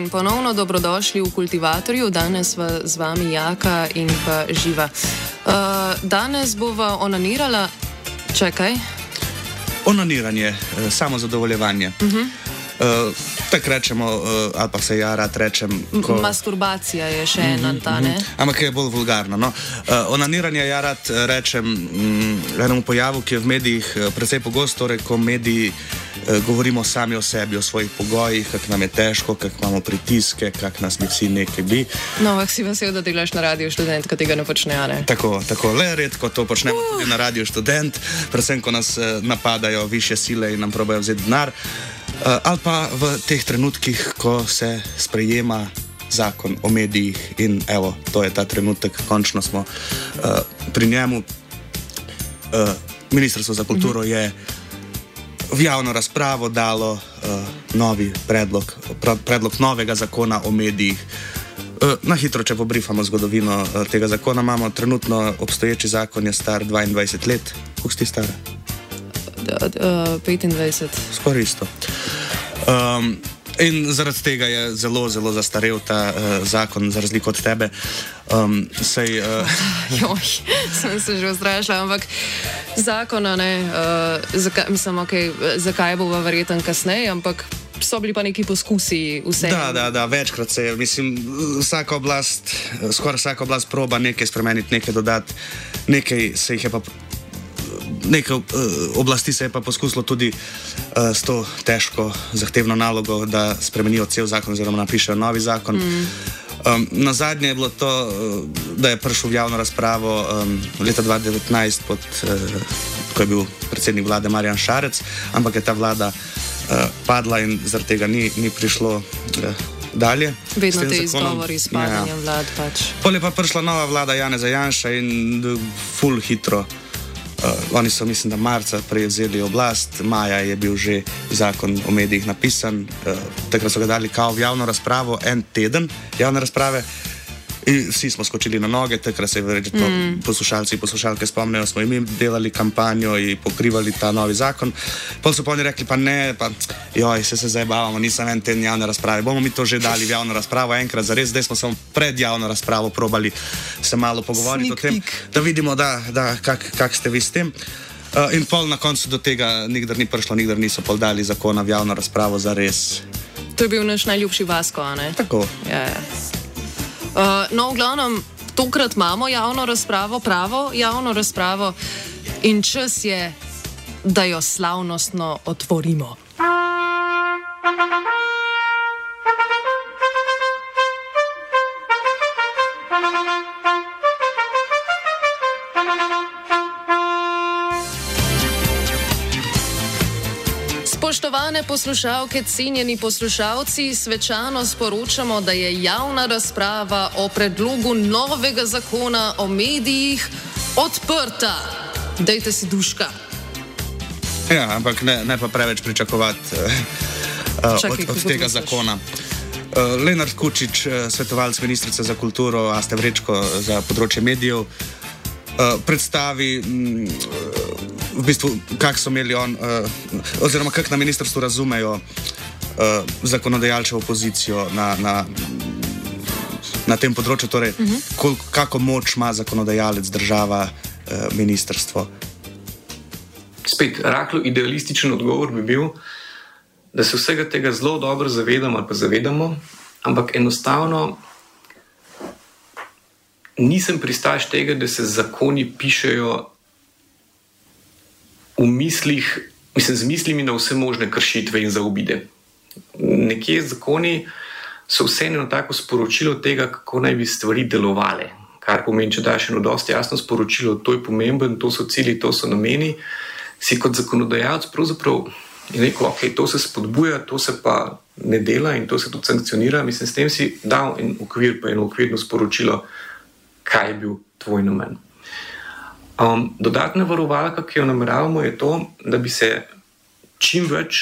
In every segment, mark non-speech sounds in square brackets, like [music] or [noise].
In ponovno dobrodošli v kultivatorju, danes v, z vami Jaka in pa Živa. Uh, danes bova onanirala, čakaj. Onaniranje, eh, samo zadovoljevanje. Uh -huh. Uh, Tako rečemo, uh, ali pa se ja rad rečem. Ko... Masturbacija je še ena, ta ne. Ampak je bolj vulgarno. No? Uh, onaniranje ja rad rečem um, enemu pojavu, ki je v medijih precej pogost, torej ko mediji uh, govorimo sami o sebi, o svojih pogojih, kako nam je težko, kako imamo pritiske, kako nas bi vsi nekaj bi. No, ampak si vesel, da delaš na radiju študent, ko tega ne počnejo. Ne? Tako, tako, le redko to počnemo uh. tudi na radiju študent, predvsem ko nas uh, napadajo više sile in nam probajo vzeti denar. Uh, ali pa v teh trenutkih, ko se sprejema zakon o medijih, in evo, to je ta trenutek, končno smo uh, pri njemu. Uh, Ministrstvo za kulturo je v javno razpravo dalo uh, novi predlog, predlog novega zakona o medijih. Uh, na hitro, če pobrifamo zgodovino uh, tega zakona, imamo trenutno obstoječi zakon, je star 22 let, kako si star? Uh, 25. Skoraj isto. Um, in zaradi tega je zelo, zelo zastarel ta uh, zakon, za razliko od tebe. Um, sej, uh... Joj, sem se že ustrašila, ampak zakona ne, uh, zakaj, mislim, okay, zakaj bo verjeten kasneje, ampak. So bili pa neki poskusi, vse. Da, da, da, večkrat se je, mislim, vsaka oblast, skoraj vsaka oblast proba nekaj spremeniti, nekaj dodati, nekaj se jih je pa nekaj uh, oblasti se je pa poskusilo tudi uh, s to težko, zahtevno nalogo, da spremenijo cel zakon, oziroma napišejo novi zakon. Mm. Um, na zadnje je bilo to, uh, da je prišel v javno razpravo um, leta 2019, pod, uh, ko je bil predsednik vlade Marjan Šarec, ampak je ta vlada uh, padla in zaradi tega ni, ni prišlo. Uh, Dalje. Vedno te izgovori s padanjem ja. vlad. Pač. Pol je pa prišla nova vlada Janeza Janša in full hitro uh, oni so, mislim, da marca prevzeli oblast, maja je bil že zakon o medijih napisan, uh, takrat so ga dali kao v javno razpravo, en teden javne razprave. In vsi smo skočili na noge, takrat se je verjetno mm. poslušalci in poslušalke spomnijo, smo jim delali kampanjo in pokrivali ta novi zakon. Pol so pa oni rekli, pa ne, pa joj, se, se zdaj bavamo, nisem en ten javne razprave. Bomo mi to že dali v javno razpravo enkrat, za res, zdaj smo samo pred javno razpravo probali se malo pogovoriti Sneak o tem, peek. da vidimo, da, da kak, kak ste vi s tem. Uh, in pol na koncu do tega nikdar ni prišlo, nikdar niso pol dali zakona v javno razpravo za res. To je bil naš najljubši Vasko, a ne? Tako. Ja, ja. Uh, no, v glavnem, tokrat imamo javno razpravo, pravo javno razpravo, in čas je, da jo slavnostno otvorimo. Spoštovane poslušalke, cenjeni poslušalci, svečano sporočamo, da je javna razprava o predlogu novega zakona o medijih odprta. Dajte si duška. Ja, ampak ne, ne pa preveč pričakovati uh, Čakaj, od, od tega misliš? zakona. Uh, Lenard Kučič, svetovalec ministrice za kulturo, a ste vrečko za področje medijev, uh, predstavi, mm, uh, v bistvu, kako so imeli on, uh, oziroma kako na ministrstvu razumejo uh, zakonodajalčevo pozicijo na, na, na tem področju, torej, uh -huh. kol, kako moč ima zakonodajalec, država, uh, ministrstvo. Spet, rahlo idealističen odgovor bi bil, da se vsega tega zelo dobro zavedamo ali pa zavedamo, ampak enostavno nisem pristaš tega, da se zakoni pišejo v mislih, mislim, z mislimi na vse možne kršitve in zaobide. Nekje zakoni so vseeno tako sporočilo tega, kako naj bi stvari delovale. Kar pomeni, če daš eno dosti jasno sporočilo, to je pomemben, to so cilji, to so nameni, si kot zakonodajalec pravzaprav rekel, ok, to se spodbuja, to se pa ne dela in to se tudi sankcionira. Mislim, s tem si dal en okvir, pa eno okvirno sporočilo, kaj je bil tvoj namen. Um, dodatna varovalka, ki jo nameravamo, je to, da bi se čim več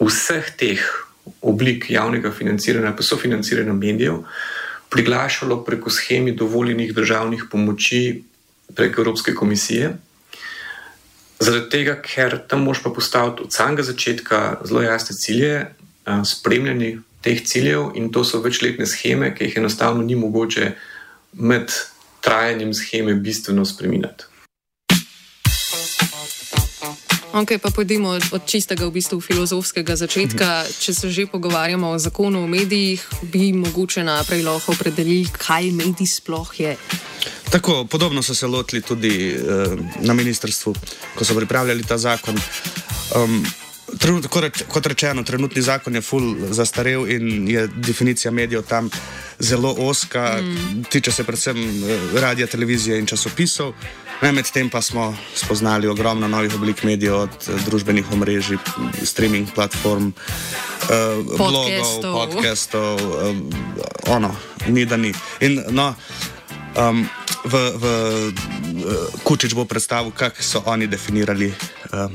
vseh teh oblik javnega financiranja, pa sofinanciranja medijev, priglašalo preko schemi dovoljenih državnih pomoči preko Evropske komisije. Zaradi tega, ker tam moš pa postaviti od samega začetka zelo jasne cilje, spremljanje teh ciljev, in to so večletne scheme, ki jih enostavno ni mogoče med trajanjem scheme bistveno spremeniti. Ok, pa pojdimo od čistega, v bistvu filozofskega začetka. Če se že pogovarjamo o zakonu o medijih, bi mogoče najprej lahko opredelili, kaj medij sploh je. Tako, podobno so se lotili tudi uh, na ministrstvu, ko so pripravljali ta zakon. Um, trenut, kot rečeno, trenutni zakon je full zastarel in je definicija medijev tam zelo oska, mm. tiče se predvsem uh, radia, televizije in časopisov. Medtem pa smo spoznali ogromno novih oblik medijev, od uh, družbenih omrežij, streaming platform, uh, blogov, podcastov, ono, ni da ni. In, no, um, v, v Kučič bo predstavil, kako so oni definirali um,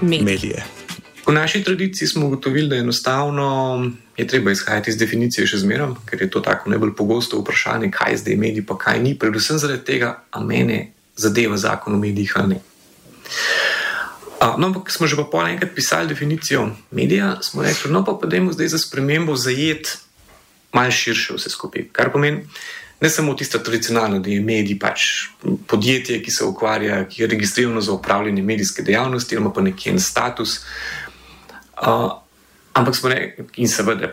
medije. medije. V naši tradiciji smo ugotovili, da je enostavno je treba izhajati iz definicije še zmeraj, ker je to tako najbolj pogosto vprašanje, kaj je zdaj medij, pa kaj ni. Predvsem zaradi tega, a mene zadeva zakon o medijih ali ne. No, ampak smo že pa pol enkrat pisali definicijo medija, smo rekli, no pa dajmo zdaj za spremembo zajeti malce širše vse skupaj. Kar pomeni, ne samo tisto tradicionalno, da je medij pač podjetje, ki se ukvarja, ki je registrirano za upravljanje medijske dejavnosti, ima pa nekje en status. Ampak smo rekli, in seveda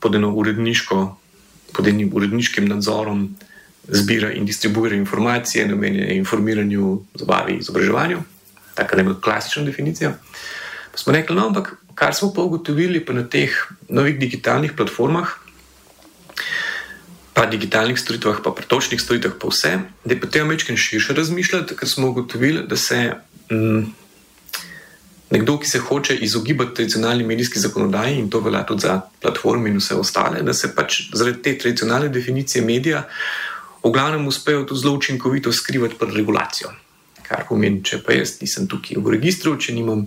pod eno uredniško, pod enim uredniškim nadzorom zbira in distribuira informacije, namenjene informiranju, zabavi, izobraževanju, tako da je klasična definicija. Pa smo rekli, no, ampak kar smo pa ugotovili pa na teh novih digitalnih platformah, pa digitalnih storitvah, pa pretočnih storitvah, pa vse, da je potem večkrat širše razmišljati, ker smo ugotovili, da se mm, nekdo, ki se hoče izogibati tradicionalni medijski zakonodaji, in to velja tudi za platforme in vse ostale, da se pač zaradi te tradicionalne definicije medija v glavnem uspejo tudi zelo učinkovito skrivati pred regulacijo. Kar pomeni, če pa jaz nisem tukaj v registru, če nimam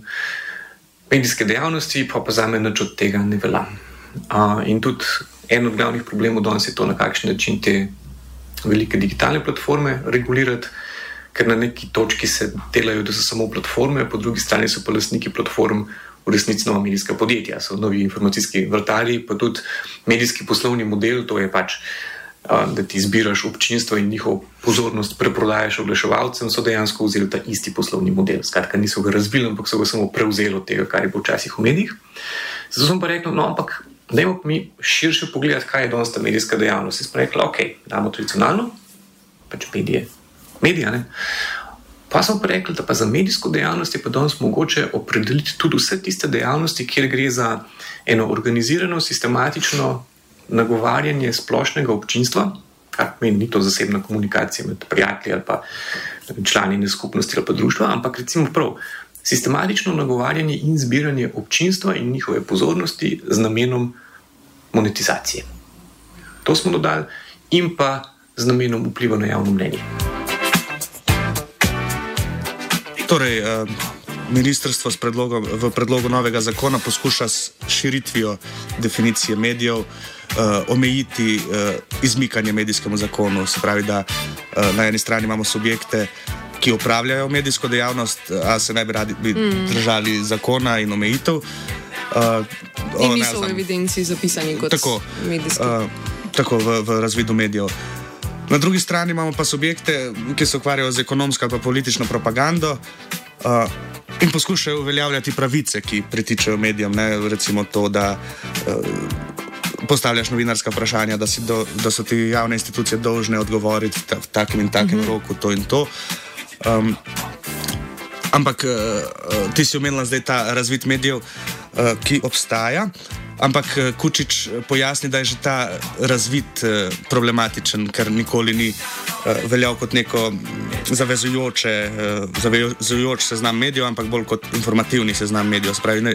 medijske dejavnosti, pa pa za me nič od tega ne velja. Uh, in tudi en od glavnih problemov danes je to, na kakšen način te velike digitalne platforme regulirati, ker na neki točki se delajo, da so samo platforme, po drugi strani so pa lastniki platform v resnici nova medijska podjetja, so novi informacijski vrtali, pa tudi medijski poslovni model, to je pač. Da ti zbiraš občinstvo in njihov pozornost preprodajaš oglaševalcem, so dejansko vzeli ta isti poslovni model. Skratka, niso ga razvili, ampak so ga samo prevzeli od tega, kar je bilo včasih v medijih. Zato sem pa rekel, no, ampak Dajmo mi širše pogledati, kaj je danes ta medijska dejavnost. Smo rekli, ok, damo tradicionalno, pač medije, medije. Ne? Pa smo pa rekli, da pa za medijsko dejavnost je pa danes mogoče opredeliti tudi vse tiste dejavnosti, kjer gre za eno organizirano, sistematično nagovarjanje splošnega občinstva, kar pomeni, ni to zasebna komunikacija med prijatelji ali pa člani skupnosti ali pa društva, ampak recimo prav sistematično nagovarjanje in zbiranje občinstva in njihove pozornosti z namenom monetizacije. To smo dodali, in pa z namenom vpliva na javno mnenje. Torej, eh, ministrstvo predlogom, v predlogu novega zakona poskuša s širitvijo definicije medijev eh, omejiti eh, izmikanje medijskemu zakonu. Se pravi, da na eni strani imamo subjekte, ki upravljajo medijsko dejavnost, a se ne bi radi bi mm. držali zakona in omejitev. Uh, in niso v evidenci zapisani kot tako, medijski. Uh, tako v, v razvidu medijev. Na drugi strani imamo pa subjekte, ki se ukvarjajo z ekonomsko ali politično propagando. Uh, in poskušajo uveljavljati pravice, ki pritičejo medijem, ne? recimo to, da uh, postavljaš novinarska vprašanja, da, do, da so ti javne institucije dolžne odgovoriti v takem in takem mm -hmm. roku, to in to. Um, ampak uh, ti si omenila zdaj ta razvit medijev, uh, ki obstaja. Ampak Kučič pojasni, da je že ta razvid problematičen, ker nikoli ni veljal kot neko zavezujoče, zavezujoč seznam medijev, ampak bolj kot informativni seznam medijev. Spravi, ne,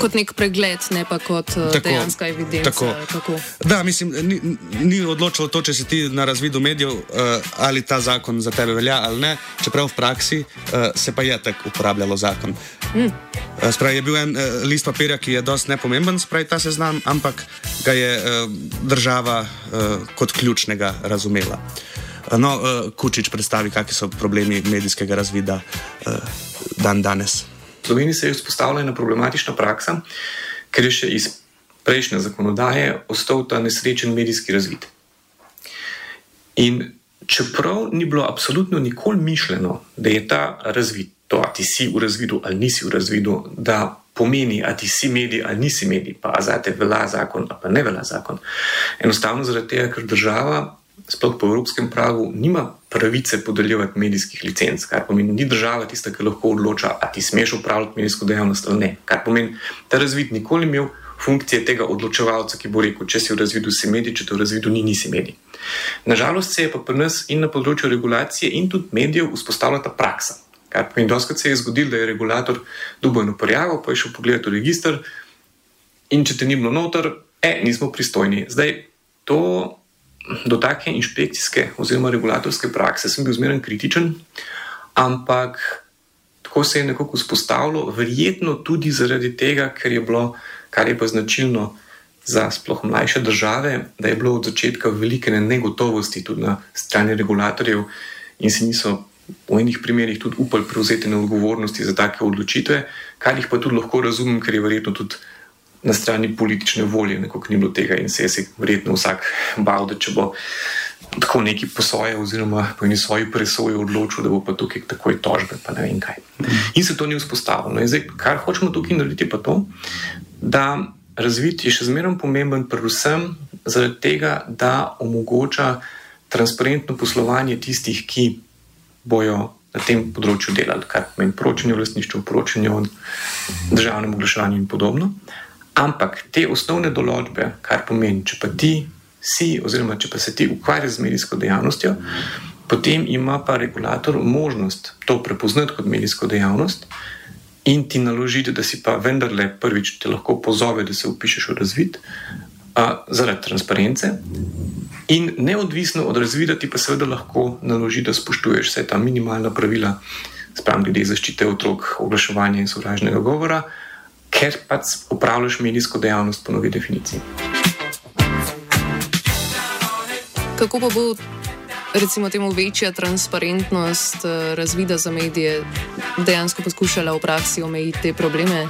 Kot nek pregled, ne pa kot eh, tako, dejanska evidenca. Tako. Da, mislim, ni, ni odločilo to, če si ti na razvidu medijev, uh, ali ta zakon za tebe velja ali ne, čeprav v praksi uh, se pa je tako uporabljalo zakon. Mm. Uh, spravi, je bil en uh, list papirja, ki je dosti nepomemben, spravi ta seznam, ampak ga je uh, država uh, kot ključnega razumela. No, uh, Kučič predstavi, kakšni so problemi medijskega razvida uh, dan danes. Sloveniji se je vzpostavila ena problematična praksa, ker je še iz prejšnje zakonodaje ostal ta nesrečen medijski razvid. In čeprav ni bilo absolutno nikoli mišljeno, da je ta razvid, to, a ti si v razvidu ali nisi v razvidu, da pomeni, a ti si medij ali nisi medij, pa za te velja zakon ali pa ne velja zakon. Enostavno zaradi tega, ker država sploh po evropskem pravu, nima pravice podeljevati medijskih licenc, kar pomeni, ni država tista, ki lahko odloča, ali ti smeš upravljati medijsko dejavnost ali ne. Kar pomeni, da razvid nikoli imel funkcije tega odločevalca, ki bo rekel, če si v razvidu si medij, če te v razvidu ni, nisi medij. Nažalost se je pa pri nas in na področju regulacije in tudi medijev vzpostavila ta praksa. Kar pomeni, da se je zgodilo, da je regulator dubojno prijavil, pa je šel pogledati v registr in če te ni bilo noter, e, nismo pristojni. Zdaj, to do take inšpekcijske oziroma regulatorske prakse sem bil zmeraj kritičen, ampak tako se je nekako vzpostavilo, verjetno tudi zaradi tega, ker je bilo, kar je pa značilno za sploh mlajše države, da je bilo od začetka velike negotovosti tudi na strani regulatorjev in si niso. V enih primerih tudi upali prevzeti na odgovornosti za take odločitve, kar jih pa tudi lahko razumem, ker je verjetno tudi na strani politične volje, nekako ni bilo tega in se je verjetno vsak bal, da če bo tako neki posoje oziroma po eni svoji presoji odločil, da bo pa tukaj takoj tožbe, pa ne vem kaj. In se to ni vzpostavilo. No zdaj, kar hočemo tukaj narediti, pa to, da razviti je še zmeraj pomemben, predvsem zaradi tega, da omogoča transparentno poslovanje tistih, ki bojo. Na tem področju delali, kar pomeni poročanje o lastništvu, poročanje o državnem oglaševanju in podobno. Ampak te osnovne določbe, kar pomeni, če pa ti si, oziroma če pa se ti ukvarjaš z medijsko dejavnostjo, potem ima pa regulator možnost to prepoznati kot medijsko dejavnost in ti naložiti, da si pa vendarle prvič te lahko pozove, da se upišeš v razvid a, zaradi transparence. In neodvisno od razvida ti pa seveda lahko naloži, da spoštuješ vse ta minimalna pravila, sprem glede zaščite otrok, oglaševanja in sovražnega govora ker pač upravljaš medijsko dejavnost po novi definiciji. Kako pa bo, recimo, temu večja transparentnost eh, razvida za medije dejansko poskušala v praksi omejiti te probleme?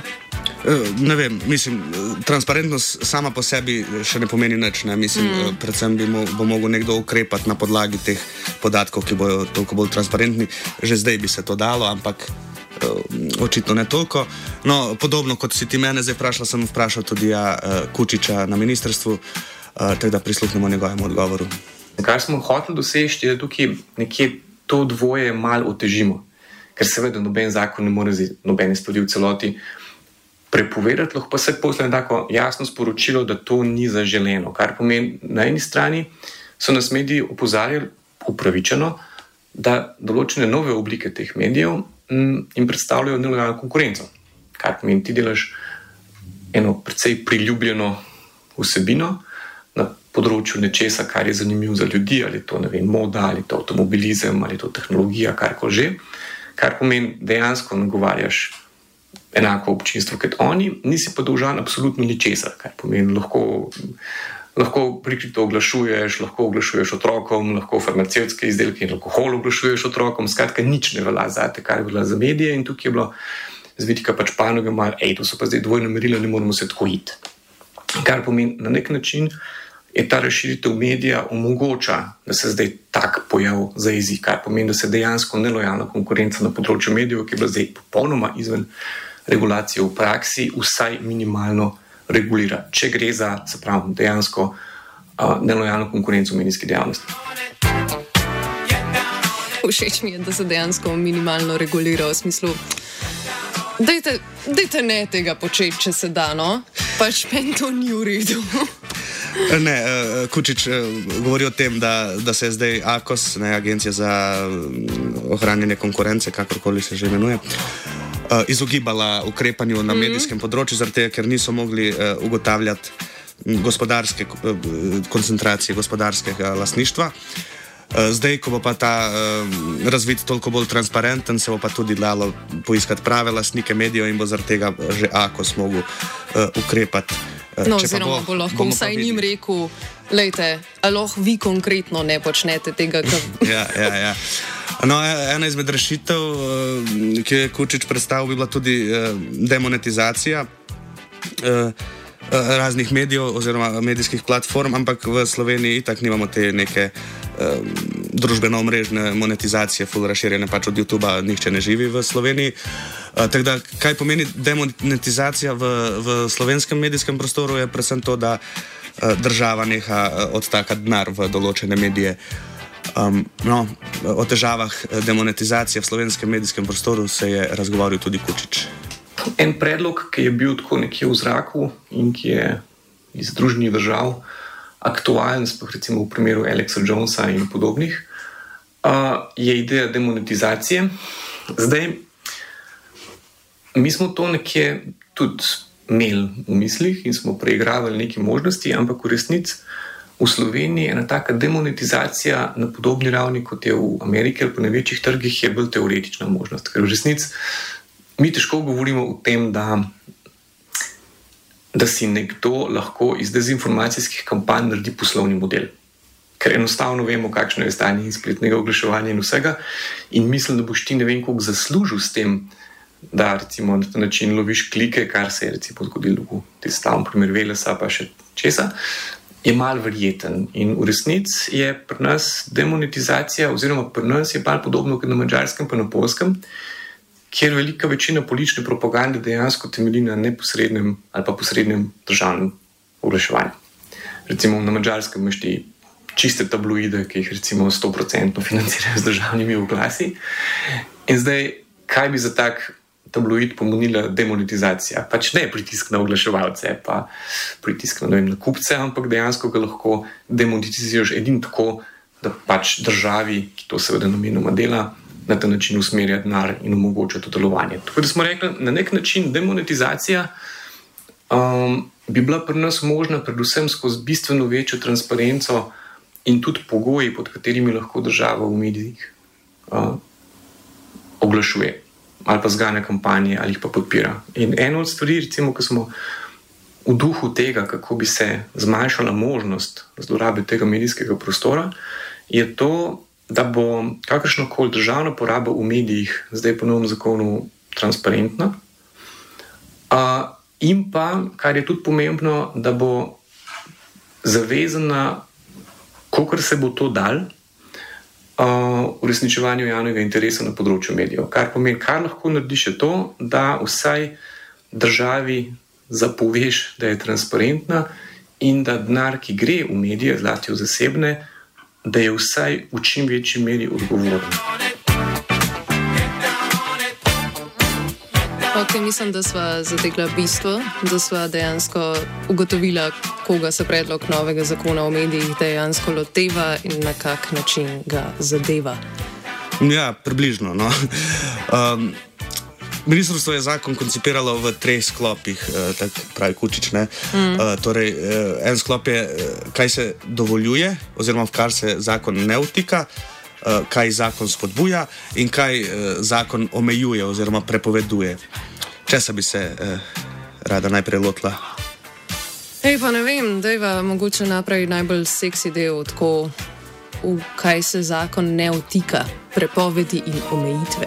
Eh, ne vem, mislim, transparentnost sama po sebi še ne pomeni nič. Ne? Mislim, mm. Predvsem bi mo bo mogel nekdo ukrepati na podlagi teh podatkov, ki bodo toliko bolj transparentni. Že zdaj bi se to dalo, ampak očitno ne toliko. No, podobno kot si ti mene zdaj vprašal, sem vprašal tudi ja, uh, Kučiča na ministrstvu, uh, tako da prisluhnemo njegovemu odgovoru. Kar smo hoteli doseči, je, da tukaj nekje to dvoje malo otežimo, ker seveda noben zakon ne more nobene stvari v celoti. Prepovedati lahko pa se posle tako jasno sporočilo, da to ni zaželeno. Kar pomeni, na eni strani so nas mediji opozarjali upravičeno, da določene nove oblike teh medijev in predstavljajo nelojalno konkurenco. Kaj pomeni, ti delaš eno precej priljubljeno vsebino na področju nečesa, kar je zanimivo za ljudi, ali to je moda, ali to avtomobilizem, ali to tehnologija, kar koli že. Kar pomeni, dejansko nagovarjaš enako občinstvo kot oni, nisi pa dolžan absolutno ničesar, kar pomeni, lahko lahko prikrito oglašuješ, lahko oglašuješ otrokom, lahko farmacevtske izdelke in alkohol oglašuješ otrokom. Skratka, nič ne velja za te, kar je bilo za medije. In tukaj je bilo z vidika pač panoge, da so pa zdaj dvojno merilo, ne moramo se tako iti. Kar pomeni na nek način. je ta razširitev medija omogoča, da se zdaj tak pojav za jezik, kar pomeni, da se dejansko nelojalna konkurenca na področju medijev, ki je bila zdaj popolnoma izven regulacije v praksi, vsaj minimalno regulira, če gre za, se pravi, dejansko uh, nelojalno konkurenco v medijski dejavnosti. Všeč mi je, da se dejansko minimalno regulira v smislu. Dajte, dajte ne tega početi, če se da, no? pač meni to ni v redu. [laughs] Ne, uh, Kučič uh, govori o tem, da, da se je zdaj AKOS, ne, Agencija za mm, ohranjanje konkurence, kakorkoli se že imenuje, uh, izogibala ukrepanju na mm -hmm. medijskem področju, zato ker niso mogli uh, ugotavljati gospodarske uh, koncentracije gospodarskega lasništva. Zdaj, ko bo pa ta uh, razvid toliko bolj transparenten, se bo pa tudi dalo poiskati prave lastnike medijev in bo zaradi tega že AKOS mogel uh, ukrepati. No, oziroma, bo lahko vsaj njim rekel, lejte, lahko vi konkretno ne počnete tega. [laughs] ja, ja, ja. No, e, ena izmed rešitev, e, ki je Kučič predstavil, bi bila tudi e, demonetizacija raznih medijev oziroma medijskih platform, ampak v Sloveniji tako nimamo te neke družbeno-omrežne monetizacije, full razširjene pač od YouTuba, nihče ne živi v Sloveniji. Uh, da, kaj pomeni demonetizacija v, v slovenskem medijskem prostoru, je predvsem to, da uh, država neha uh, odtaka denar v določene medije. Um, no, o težavah demonetizacije v slovenskem medijskem prostoru se je razgovarjal tudi Kučič. En predlog, ki je bil tako nekje v zraku in ki je iz Združenih držav aktualen, sploh recimo v primeru Alexa Jonesa in podobnih, uh, je ideja demonetizacije. Zdaj, mi smo to nekje tudi imeli v mislih in smo preigravali neke možnosti, ampak v resnici v Sloveniji ena taka demonetizacija na podobni ravni kot je v Ameriki ali pa na večjih trgih je bolj teoretična možnost. Ker v resnici mi težko govorimo o tem, da da si nekdo lahko iz dezinformacijskih kampanj naredi poslovni model. Ker enostavno vemo, kakšno je stanje spletnega oglaševanja in vsega, in mislim, da boš ti ne vem, koliko zaslužil s tem, da recimo, na ta način loviš klike, kar se je recimo zgodilo v tem stavnem primeru Velesa, pa še česa, je mal verjeten. In v resnici je pri nas demonetizacija, oziroma pri nas je pa podobno kot na mačarskem, pa na polskem kjer velika večina politične propagande dejansko temelji na neposrednem ali pa posrednem državnem oglaševanju. Recimo na mačarskem imaš ti čiste tabloide, ki jih recimo 100% financirajo z državnimi oglasi. In zdaj, kaj bi za tak tabloid pomenila demonetizacija? Pač ne pritisk na oglaševalce, pa pritisk na, vem, na kupce, ampak dejansko ga lahko demonetiziraš edino tako, da pač državi, ki to seveda namenoma dela, na ta način usmerja denar in omogoča to delovanje. Tako da smo rekli, na nek način demonetizacija um, bi bila pri nas možna, predvsem skozi bistveno večjo transparenco in tudi pogoji, pod katerimi lahko država v medijih uh, oglašuje ali pa zganja kampanje ali jih pa podpira. In eno od stvari, recimo, ki smo. V duhu tega, kako bi se zmanjšala možnost zlorabe tega medijskega prostora, je to, da bo kakršno koli državno porabo v medijih, zdaj po novem zakonu, transparentna. Uh, in pa, kar je tudi pomembno, da bo zavezana, kako se bo to dal. Uresničevanju javnega interesa na področju medijev. Kar pomeni, kar lahko narediš, je to, da vsaj državi zapoveš, da je transparentna in da denar, ki gre v medije, zlasti v zasebne, da je vsaj v čim večji meri odgovoren. Okay, mislim, da smo zatekli bistvo, da smo dejansko ugotovili, koga se predlog novega zakona o medijih dejansko loteva in na kak način ga zadeva. Ja, približno. No. Um, Ministrstvo je zakon koncipiralo v treh sklopih, eh, tako pravi Kučič. Mm. Uh, torej, uh, en sklop je, kaj se dovoljuje, oziroma v kar se zakon ne vtika, uh, kaj zakon spodbuja in kaj uh, zakon omejuje oziroma prepoveduje. Česa bi se eh, rada najprej lotila? Ej, pa ne vem, da je mogoče najprej najbolj seksi del, tako v kaj se zakon ne otika, prepovedi in omejitve.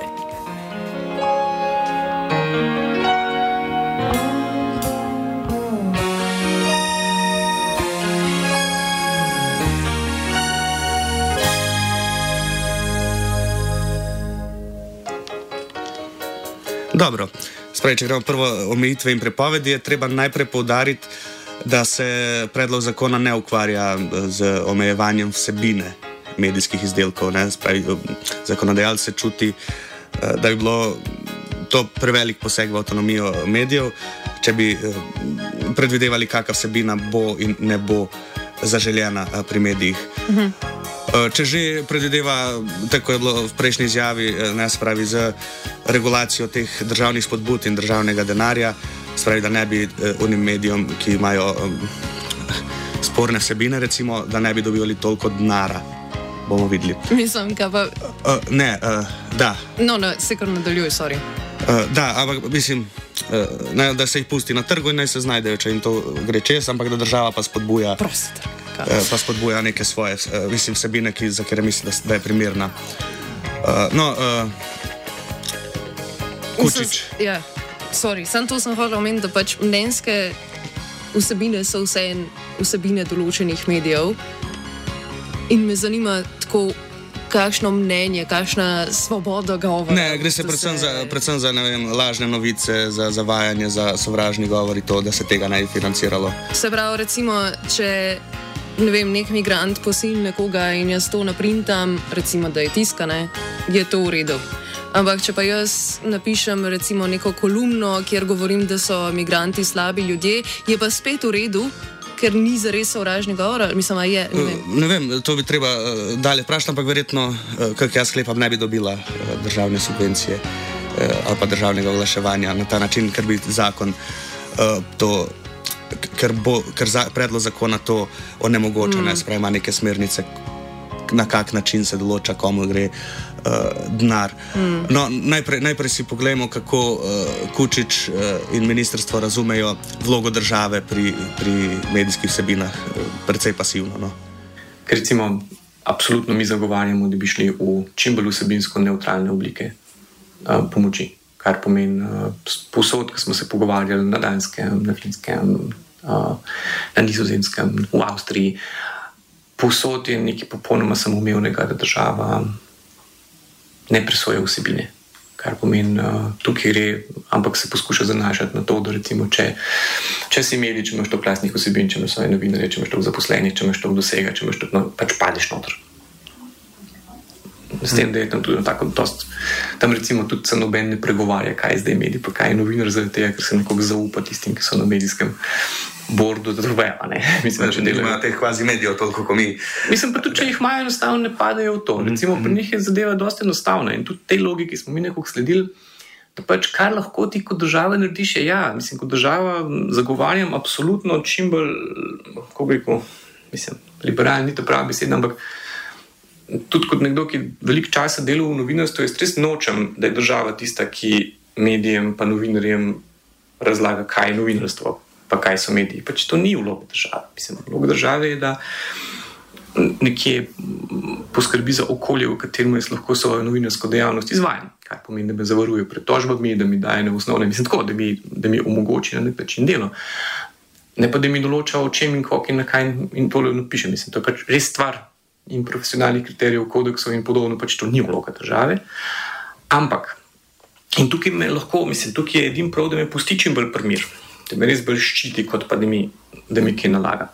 Dobro spravi, če gremo prvo omejitve in prepovedi, je treba najprej poudariti, da se predlog zakona ne ukvarja z omejevanjem vsebine medijskih izdelkov. Spravi, zakonodajalec se čuti, da bi bilo to prevelik poseg v avtonomijo medijev, če bi predvidevali, kakšna vsebina bo in ne bo zaželjena pri medijih. -huh. Če že predvideva, tako je bilo v prejšnji izjavi, ne spravi z regulacijo teh državnih spodbud in državnega denarja, spravi, da ne bi unim medijem, ki imajo sporne vsebine, recimo, da ne bi dobivali toliko denara. Bomo videli. Mislim, da pa. Uh, ne, uh, da. No, no, se kar nadaljuje, sorry. Uh, da, ampak mislim, uh, ne, da se jih pusti na trgu in naj se znajdejo, če jim to gre čez, ampak da država pa spodbuja. Prosti. Eh, pa spodbuja neke svoje eh, mislim, vsebine, ki, za katere mislim, da, da je primerna. Uh, no, uh, Kučič. Ja, sorry, sem to sem hotel omeniti, da pač mnenjske vsebine so vse vsebine določenih medijev. In me zanima tako. Kakšno mnenje, kakšna svoboda govora? Ne, gre se predvsem, se... Za, predvsem za vem, lažne novice, za zavajanje, za sovražni govor in to, da se tega naj bi financiralo. Se pravi, recimo, če ne vem, nek migrant posilni nekoga in jaz to naprintam, recimo, da je tiskane, je to v redu. Ampak, če pa jaz napišem recimo neko kolumno, kjer govorim, da so migranti slabi ljudje, je pa spet v redu, ker ni zares sovražni govor. Mislim, je. Ne vem. ne vem, to bi treba uh, dalje vprašati, ampak verjetno, uh, kak jaz sklepam, ne bi dobila uh, državne subvencije uh, ali pa državnega oglaševanja na ta način, ker bi zakon uh, to ker, bo, ker za, predlog zakona to onemogoča, mm. ne sprejema neke smernice, na kak način se določa, komu gre uh, denar. Mm. No, najprej, najprej si pogledamo, kako uh, Kučič uh, in ministrstvo razumejo vlogo države pri, pri medijskih vsebinah, uh, precej pasivno. No. Ker recimo, absolutno mi zagovarjamo, da bi šli v čim bolj vsebinsko neutralne oblike uh, pomoči kar pomeni uh, posod, ki smo se pogovarjali na Danskem, na Finskem, uh, na Nizozemskem, v Avstriji. Posod je nekaj popolnoma samoumevnega, da država ne presoja vsebine. Kar pomeni, da uh, tukaj gre, ampak se poskuša zanašati na to, da recimo, če, če si imeli, če imaš to klasnih vsebin, če imaš svoje novinarje, če imaš to zaposlenih, če imaš to dosega, če imaš to, no, pač padeš noter. S tem, da je tam tudi tako dost. Tam recimo tudi se noben ne pregovarja, kaj je zdaj medij, pa kaj je novinar, zaradi tega, ker se nekoga zaupa tistim, ki so na medijskem bordu, da to vejo. [laughs] Mislim, da delajo teh kvazi medijev toliko kot mi. Mislim pa tudi, če jih imajo enostavno, ne padajo v to. Recimo pri njih je zadeva dosta enostavna in tudi te logiki smo mi nekako sledili. Da pač kar lahko ti kot država narediš, je ja, mislim, kot država zagovarjam absolutno čim bolj, kako bi rekel, mislim, liberalni, ni to pravi beseda, ampak tudi kot nekdo, ki veliko časa dela v novinarstvu, jaz res nočem, da je država tista, ki medijem in novinarjem razlaga, kaj je novinarstvo, pa kaj so mediji. Pač to ni vloga države. Mislim, vloga države je, da nekje poskrbi za okolje, v katerem jaz lahko svojo novinarsko dejavnost izvajam. Kar pomeni, da me zavarujejo pred tožbami, da mi dajo osnovne, mislim, tako, da, mi, da mi omogoči na nek način delo. Ne pa da mi določa, o čem in kako in na kaj in tole napišem. Mislim, to je pač res stvar in profesionalnih kriterijev, kodeksov in podobno, pač to ni vloga države. Ampak, in tukaj me lahko, mislim, tukaj je edin prav, da me pusti čim bolj primir, da me res bolj ščiti, kot pa da mi, da mi kaj nalaga.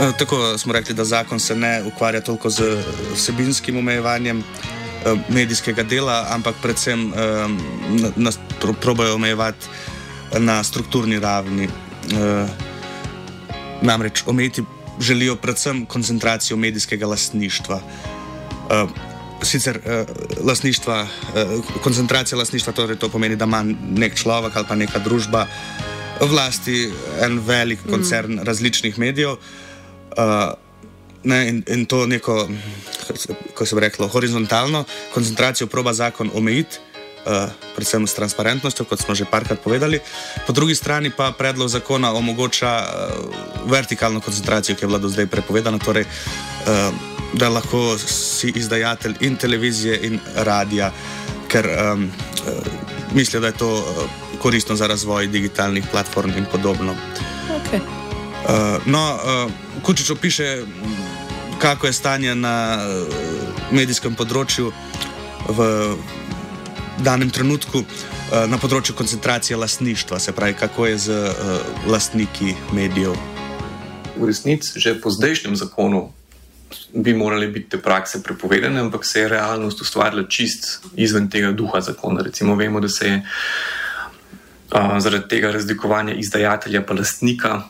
E, tako smo rekli, da zakon se ne ukvarja toliko z vsebinskim omejevanjem e, medijskega dela, ampak predvsem e, nas probojajo omejevati na strukturni ravni. Namreč omejiti želijo predvsem koncentracijo medijskega lastništva. Uh, sicer uh, lastništva, uh, koncentracija lastništva torej to pomeni, da ima nek človek ali pa neka družba vlasti en velik koncern mm. različnih medijev. Uh, ne, in, in to neko, kako se bi reklo, horizontalno koncentracijo proba zakon omejiti. Eh, predvsem s transparentnostjo, kot smo že parkrat povedali. Po drugi strani pa predlog zakona omogoča uh, vertikalno koncentracijo, ki je bila do zdaj prepovedana, torej, uh, da lahko si izdajatelj in televizije in radia, ker um, mislijo, da je to koristno za razvoj digitalnih platform in podobno. Okay. Uh, no, uh, Kučič opiše, kako je stanje na medijskem področju. v danem trenutku uh, na področju koncentracije lastništva, se pravi, kako je z uh, lastniki medijev. V resnici, že po zdajšnjem zakonu bi morale biti te prakse prepovedane, ampak se je realnost ustvarila čist izven tega duha zakona. Recimo, vemo, da se je uh, zaradi tega razlikovanja izdajatelja pa lastnika,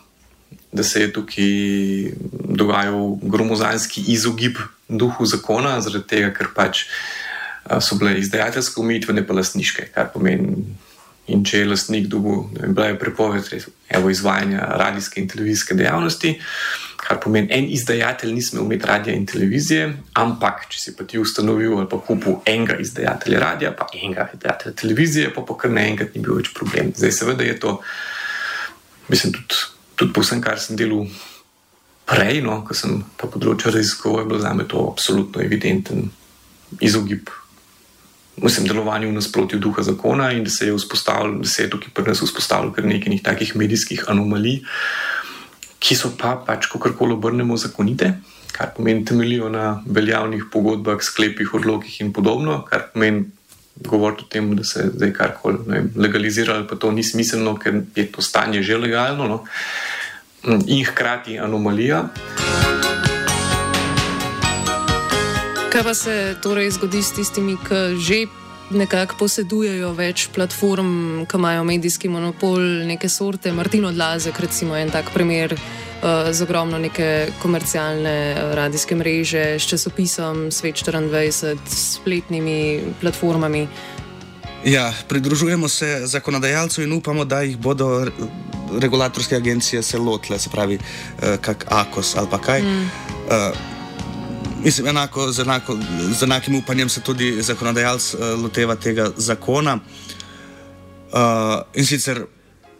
da se je tukaj dogajal gromozanski izogib duhu zakona, zaradi tega, ker pač so bile izdajateljske omejitve, ne pa lastniške, kar pomeni. In če je lastnik dobil, da je bila prepoved izvajanja radijske in televizijske dejavnosti, kar pomeni, en izdajatelj ni smel imeti radija in televizije, ampak če si pa ti ustanovil ali pa kupil enega izdajatelja radija, pa enega izdajatelja televizije, pa pa kar naenkrat ni bil več problem. Zdaj, seveda je to, mislim, tudi, tudi po vsem, kar sem delal prej, no, ko sem ta področje raziskoval, je bilo za me to absolutno evidenten izogib mislim, delovanju v nasprotju duha zakona in da se je, da se je tukaj pri nas vzpostavilo kar nekaj takih medijskih anomalij, ki so pa pač, ko karkoli obrnemo, zakonite, kar pomeni temeljijo na veljavnih pogodbah, sklepih, odlokih in podobno, kar pomeni govoriti o tem, da se zdaj karkoli legalizira, pa to ni smiselno, ker je to stanje že legalno no? in hkrati anomalija. Kaj pa se torej zgodi s tistimi, ki že nekako posedujejo več platform, ki imajo medijski monopol, neke sorte? Martin Odlazek, recimo, je en tak primer. Uh, z ogromno neke komercialne uh, radijske mreže, s časopisom Svet 24, s spletnimi platformami. Ja, pridružujemo se zakonodajalcu in upamo, da jih bodo regulatorske agencije se lotile, se pravi, uh, kak AKOS ali pa kaj. Mm. Uh, Mislim, enako, z, enako, z enakim upanjem se tudi zakonodajalec uh, loteva tega zakona. Uh, in sicer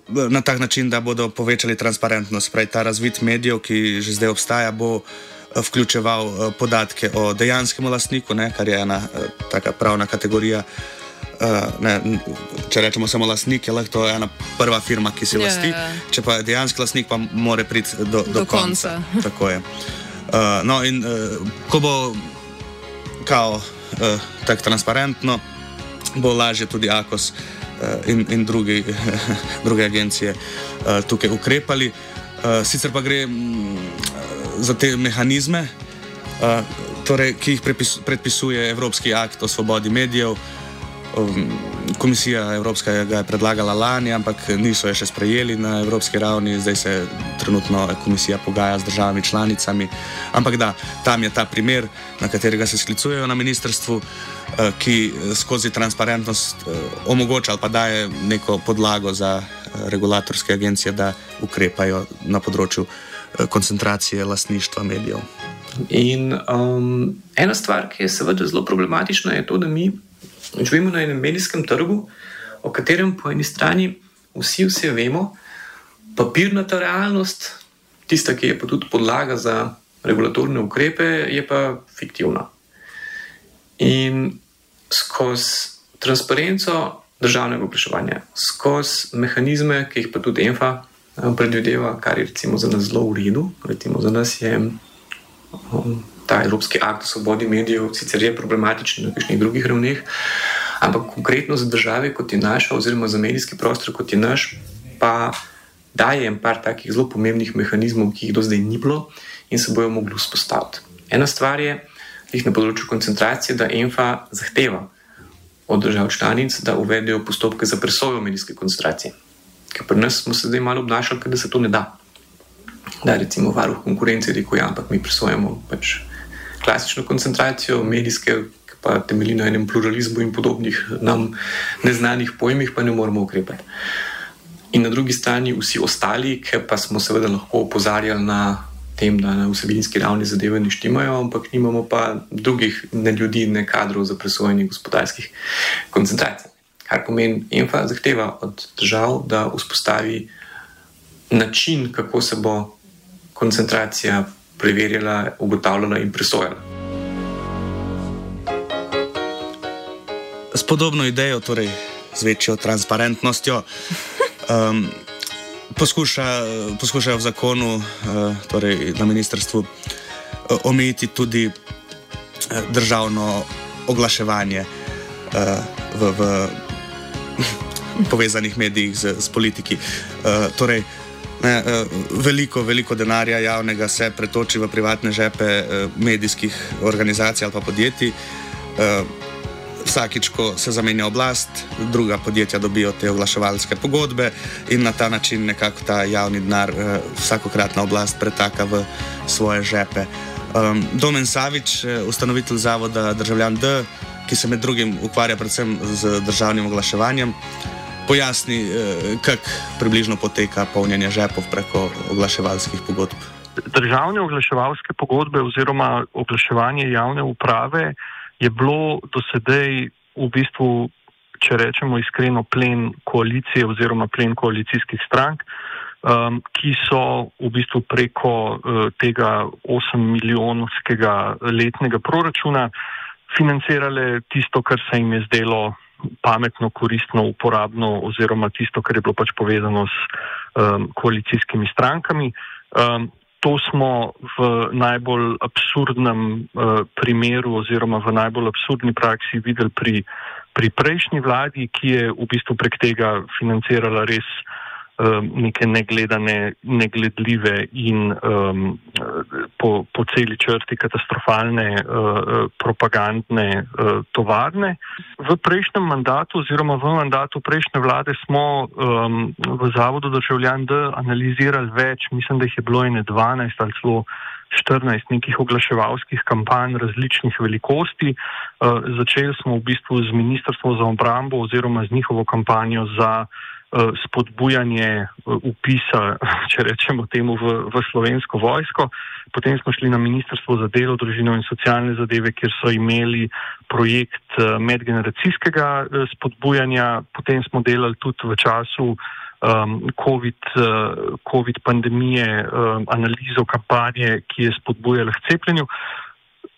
na tak način, da bodo povečali transparentnost. Pravi, ta razvit medijev, ki že zdaj obstaja, bo vključeval uh, podatke o dejanskem lastniku, ne, kar je ena uh, taka pravna kategorija. Uh, ne, če rečemo samo lastnik, je lahko ena prva firma, ki yeah. Ja, lasti. Ja. Če pa je dejanski lastnik, pa mora priti do, do, do konca. konca. Tako je. Uh, no, in uh, ko bo kao uh, tako transparentno, bo lažje tudi AKOS uh, in, in drugi, [laughs] druge agencije uh, tukaj ukrepali. Uh, sicer pa gre um, za te mehanizme, uh, torej, ki jih prepis, predpisuje Evropski akt o svobodi medijev. Um, komisija Evropska ga je predlagala lani, ampak niso je še sprejeli na evropski ravni, zdaj se trenutno komisija pogaja z državami članicami. Ampak da, tam je ta primer, na katerega se sklicujejo na ministrstvu, eh, ki skozi transparentnost eh, omogoča ali pa daje neko podlago za eh, regulatorske agencije, da ukrepajo na področju koncentracije lastništva medijev. In um, ena stvar, ki je seveda zelo problematična, je to, da mi živimo na enem medijskem trgu, o katerem po eni strani vsi vse vemo, papirnata realnost, tista, ki je pa tudi podlaga za regulatorne ukrepe, je pa fiktivna. In skozi transparenco državnega vprašanja, skozi mehanizme, ki jih pa tudi ENFA eh, predvideva, kar je recimo za nas zelo v redu, recimo za nas je. Ta Evropski akt o svobodi medijev sicer je problematičen na nekih drugih ravneh, ampak konkretno za države kot je naša, oziroma za medijski prostor kot je naš, pa daje en par takih zelo pomembnih mehanizmov, ki jih do zdaj ni bilo in se bojo mogli vzpostaviti. Ena stvar je, jih na področju koncentracije, da ENFA zahteva od držav članic, da uvedejo postopke za presojo medijske koncentracije. Ker pri nas smo se zdaj malo obnašali, da se to ne da. Da, recimo, varuh konkurence rekel, ja, ampak mi presojamo pač klasično koncentracijo, medijske, ki pa temelji na enem pluralizmu in podobnih nam neznanih pojmih, pa ne moremo ukrepati. In na drugi strani vsi ostali, ki pa smo seveda lahko opozarjali na tem, da na vsebinski ravni zadeve ne štimajo, ampak nimamo pa drugih ne ljudi, ne kadrov za presojanje gospodarskih koncentracij. Kar pomeni, ENFA zahteva od držav, da vzpostavi način, kako se bo koncentracija preverjala, ugotavljala in presojala. S podobno idejo, torej z večjo transparentnostjo, um, poskuša, poskušajo v zakonu, uh, torej na ministrstvu, uh, omejiti tudi uh, državno oglaševanje. uh, v, v [laughs] povezanih medijih z, z politiki. Uh, torej, ne, uh, veliko, veliko denarja javnega se pretoči v privatne žepe uh, medijskih organizacij ali pa podjetij. Uh, Vsakič, ko se zamenja oblast, druga podjetja dobijo te oglaševalske pogodbe in na ta način nekako ta javni denar eh, vsakokratna oblast pretaka v svoje žepe. Um, Domen Savič, ustanovitelj zavoda Državljan D, ki se med drugim ukvarja predvsem z državnim oglaševanjem, pojasni, eh, kako približno poteka polnjenje žepov preko oglaševalskih pogodb. Državne oglaševalske pogodbe oziroma oglaševanje javne uprave je bilo do sedaj v bistvu, če rečemo iskreno, plen koalicije oziroma plen koalicijskih strank, um, ki so v bistvu preko uh, tega 8 milijonskega letnega proračuna financirale tisto, kar se jim je zdelo pametno, koristno, uporabno oziroma tisto, kar je bilo pač povezano s um, koalicijskimi strankami. Um, to smo v najbolj absurdnem uh, primeru oziroma v najbolj absurdni praksi videli pri, pri prejšnji vladi, ki je v bistvu prek tega financirala res uh, Um, neke negledane, negledljive in um, po, po celi črti katastrofalne uh, propagandne uh, tovarne. V prejšnjem mandatu oziroma v mandatu prejšnje vlade smo um, v Zavodu državljan D analizirali več, mislim, da jih je bilo ene 12 ali celo 14 nekih oglaševalskih kampanj različnih velikosti. Uh, začeli smo v bistvu z Ministrstvom za obrambo oziroma z njihovo kampanjo za Eh, spodbujanje eh, upisa, [laughs] če rečemo temu, v, v slovensko vojsko. Potem smo šli na Ministrstvo za delo, družino in socialne zadeve, kjer so imeli projekt eh, medgeneracijskega spodbujanja. Potem smo delali tudi v času um, COVID, uh, COVID pandemije um, analizo kampanje, ki je spodbujala k cepljenju.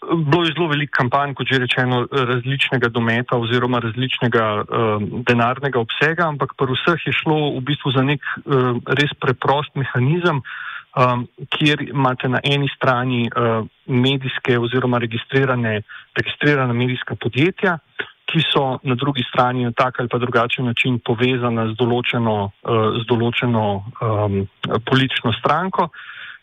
Bilo je zelo veliko kampanj, kot že rečeno, različnega dometa oziroma različnega um, denarnega obsega, ampak pri vseh je šlo v bistvu za nek um, res preprost mehanizem, um, kjer imate na eni strani um, medijske oziroma registrirane, registrirane medijska podjetja, ki so na drugi strani na tak ali pa drugačen način povezana z določeno, uh, z določeno um, politično stranko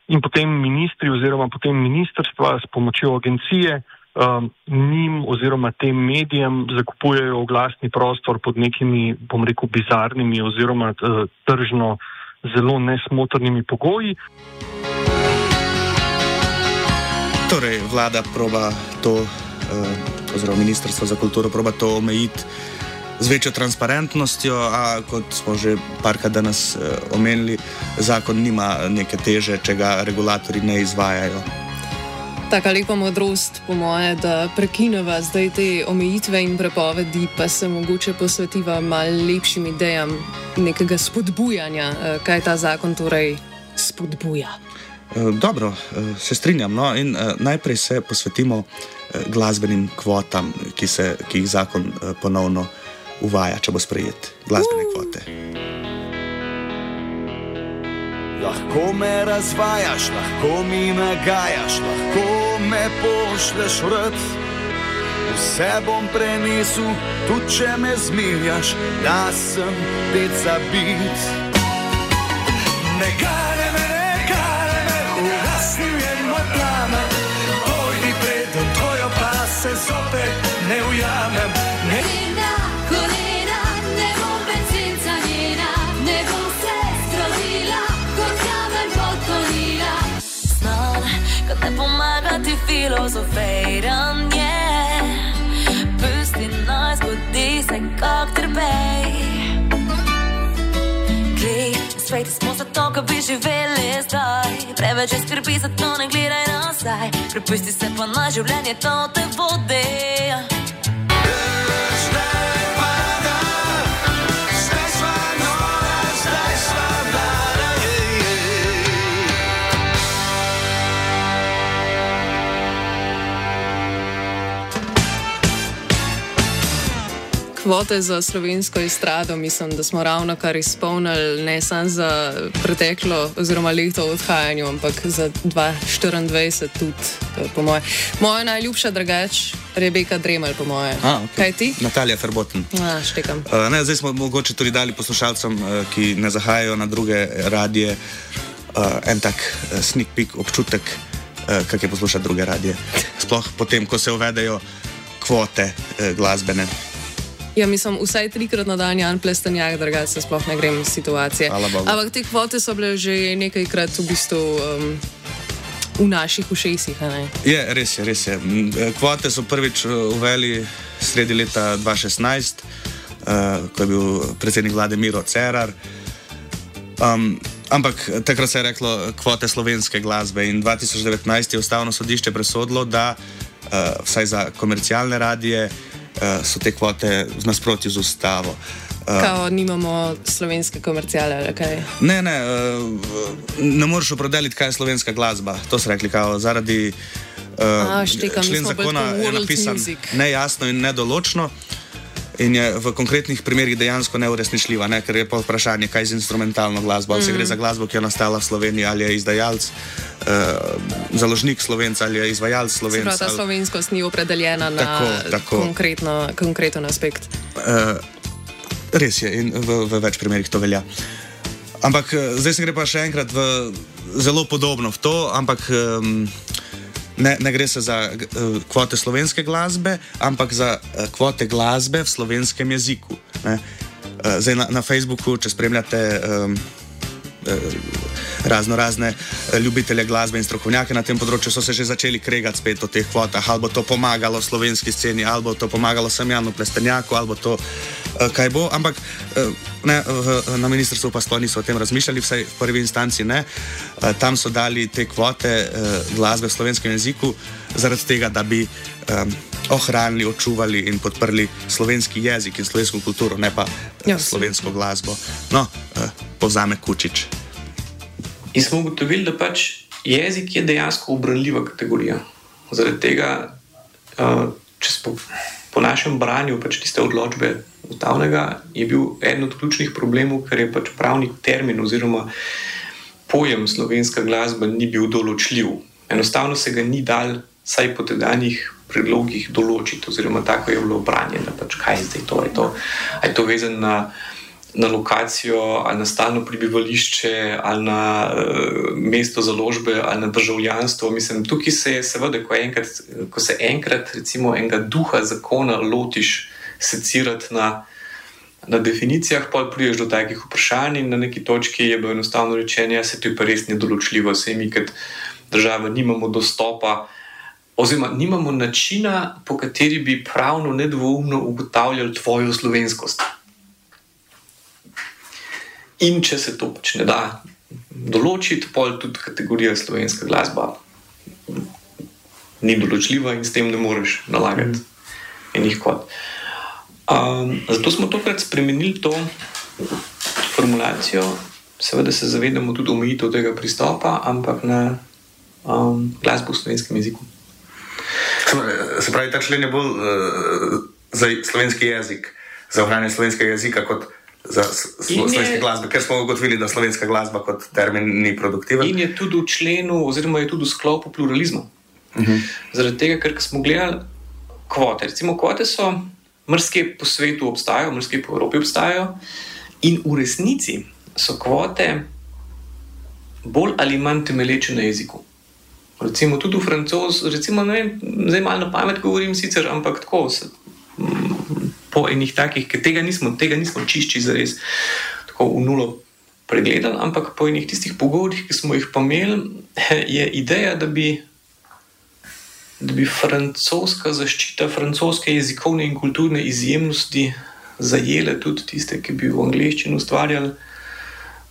in potem ministri oziroma potem ministrstva s pomočjo agencije um, njim oziroma tem medijem zakupujejo oglasni prostor pod nekimi, bom rekel, bizarnimi oziroma uh, tržno zelo nesmotrnimi pogoji. Torej, vlada proba to, uh, oziroma ministrstvo za kulturo proba to omejiti z večjo transparentnostjo, a kot smo že parkrat danes uh, omenili, zakon nima neke teže, če ga regulatori ne izvajajo. Taka lepa modrost, po moje, da prekineva zdaj te omejitve in prepovedi, pa se mogoče posvetiva mal lepšim idejam nekega spodbujanja, eh, kaj ta zakon torej spodbuja. Eh, dobro, se strinjam. No? In, najprej se posvetimo glasbenim kvotam, ki, se, ki jih zakon ponovno uvaja, če bo sprejet glasbene kvote. Lahko me razvajaš, lahko mi nagajaš, lahko me pošleš vrt. Vse bom prenesel, tudi če me zmiljaš, da sem pet za bit. Ne gane me, ne gane me, ugasni je moj plamen. Pojdi predem, tvojo pa se zopet ne ujamem. Ti filozofiranje. Pusti naj zgodi se, kak trpej. Glej, sveti smo za to, ko bi živeli zdaj. Preveč skrbi za to, ne gledaj nazaj. Prepusti se pa na življenje, to te vodi. Kvote za slovensko estrado, mislim, da smo ravno kar izpolnili ne samo za preteklo oziroma leto odhajanja, ampak za 2024 tudi, po moje. Moja najljubša drugač Rebeka Dremelj, po moje. A, okay. Kaj ti? Natalija Ferboten. A, štekam. Uh, ne, zdaj smo mogoče tudi dali poslušalcem, uh, ki ne zahajajo na druge radije, uh, en tak uh, sneak peek občutek, uh, kak je poslušati druge radije. Sploh potem, ko se uvedejo kvote uh, glasbene. Ja, mislim, vsaj trikrat na dan Jan Plestenjak, drugače se sploh ne grem situacije. Hvala Bogu. Ampak te kvote so bile že nekajkrat v bistvu um, v naših ušesih. Je, res je, res je. Eh, Kvote so prvič eh, uveli sredi leta 2016, uh, ko je bil predsednik vlade Miro Cerar. Um, ampak takrat se je reklo kvote slovenske glasbe in 2019 je ustavno sodišče presodilo, da uh, vsaj za komercialne radije uh, so te kvote v nasprotju z ustavo. Uh, Kao nimamo slovenske komercijale ali kaj. Ne, ne, uh, ne moreš opredeliti, kaj je slovenska glasba. To so rekli, kao, zaradi uh, A, štekam, mi člen zakona je napisan music. nejasno in nedoločno. In je v konkretnih primerih dejansko neuresničljiva, ne? ker je pa vprašanje, kaj je z instrumentalno glasbo. Ali mm. se gre za glasbo, ki je nastala v Sloveniji, ali je izdajalec, uh, založnik slovenc ali je izvajalec slovenc. ta ali- slovenskost ni opredeljena Tako, na tako. Konkretno, konkreten aspekt. Uh, res je, in v, v več primerih to velja. Ampak eh, zdaj se gre pa še enkrat v zelo podobno v to, ampak um, ne, ne gre se za uh, kvote slovenske glasbe, ampak za uh, kvote glasbe v slovenskem jeziku. ne. Uh, zdaj na, na Facebooku, če spremljate. Um, razno razne ljubitelje glasbe in strokovnjake na tem področju so se že začeli kregati spet o teh kvotah, ali bo to pomagalo slovenski sceni, ali bo to pomagalo Samjanu Plestenjaku, ali bo to kaj bo. Ampak uh, ne, na ministrstvu pa sploh niso o tem razmišljali, vsaj v prvi instanci ne. Uh, tam so dali te kvote glasbe v slovenskem jeziku zaradi tega, da bi um, ohranili, očuvali in podprli slovenski jezik in slovensko kulturo, ne pa uh, slovensko glasbo. No, povzame Kučič. In smo ugotovili, da pač jezik je dejansko obranljiva kategorija. Zaradi tega, uh, če smo po našem branju pač tiste odločbe ustavnega, je bil eden od ključnih problemov, ker je pač pravni termin oziroma pojem slovenska glasba ni bil določljiv. Enostavno se ga ni dal, saj po tedanjih predlogih določiti, oziroma tako je bilo branje, da pač kaj zdaj to, je to, a je to vezano na na lokacijo, ali na stalno prebivališče, ali na uh, mesto založbe, ali na državljanstvo. Mislim, tukaj se je, seveda, ko, enkrat, ko se enkrat, recimo, enega duha zakona lotiš secirati na, na definicijah, pa prideš do takih vprašanj na neki točki je bilo enostavno rečeno, da se to je pa res nedoločljivo, vse mi, kot država, nimamo dostopa. Oziroma, nimamo načina, po kateri bi pravno nedvoumno ugotavljali tvojo slovenskost. In če se to pač ne da določiti, pol tudi kategorija slovenska glasba ni določljiva in s tem ne moreš nalagati enih kvot. Um, zato smo tokrat spremenili to formulacijo, seveda se zavedamo tudi omejitev tega pristopa, ampak na um, glasbo v slovenskem jeziku. Se pravi, ta člen je bolj uh, za slovenski jezik, za ohranjanje slovenskega jezika kot za slo, je- slovenske glasbe, ker smo ugotovili, da slovenska glasba kot termin ni produktiven. In je tudi v členu, oziroma je tudi v sklopu pluralizma. Uh -huh. Zaradi tega, ker smo gledali kvote. Recimo, kvote so mrske po svetu obstajajo, mrske po Evropi obstajajo, in v resnici so kvote bolj ali manj temelječe na jeziku. Recimo tudi v francoz, recimo, ne vem, zdaj malo na pamet govorim, sicer, ampak tako. Se, mm, po enih takih, ker tega nismo, tega nismo čišči za res tako v nulo pregledali, ampak po enih tistih pogovorih, ki smo jih pa imeli, je ideja, da bi da bi francoska zaščita, francoske jezikovne in kulturne izjemnosti zajele tudi tiste, ki bi v angleščini ustvarjali.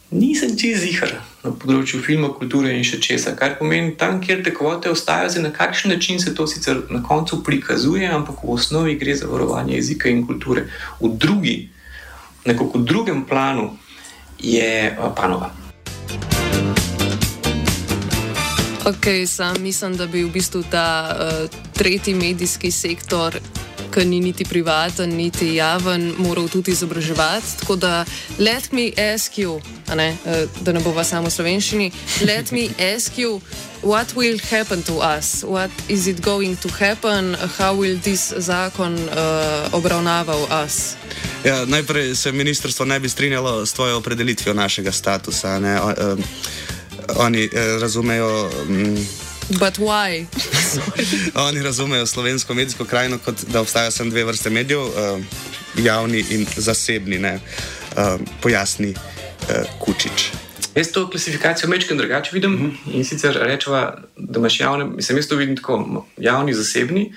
Nisem čez jihar na področju filma, kulture in še česa. Kar pomeni, tam, kjer te kvote ostajajo, zdaj na kakšen način se to sicer na koncu prikazuje, ampak v osnovi gre za varovanje jezika in kulture. V drugi, nekako v drugem planu je a, panova. Ok, sam mislim, da bi v bistvu ta uh, tretji medijski sektor ki ni niti privaten, niti javen, moral tudi izobraževati. Tako da, let me ask you, ne, eh, da ne bova samo slovenščini, let me [laughs] ask you. What will happen to us? What is it going to happen? How will this zakon uh, obravnaval us? Ja, najprej se ministrstvo ne bi strinjalo s tvojo opredelitvijo našega statusa. Ne? O, um, oni eh, razumejo. Um, But why? [laughs] oni razumejo slovensko medijsko krajino kot da obstajajo samo dve vrste medijev, uh, javni in zasebni. Uh, pojasni uh, Kučič. Jaz to klasifikacijo mečkam drugače vidim mm -hmm. in sicer rečeva, da imaš javne, mislim, jaz to vidim tako, javni, zasebni,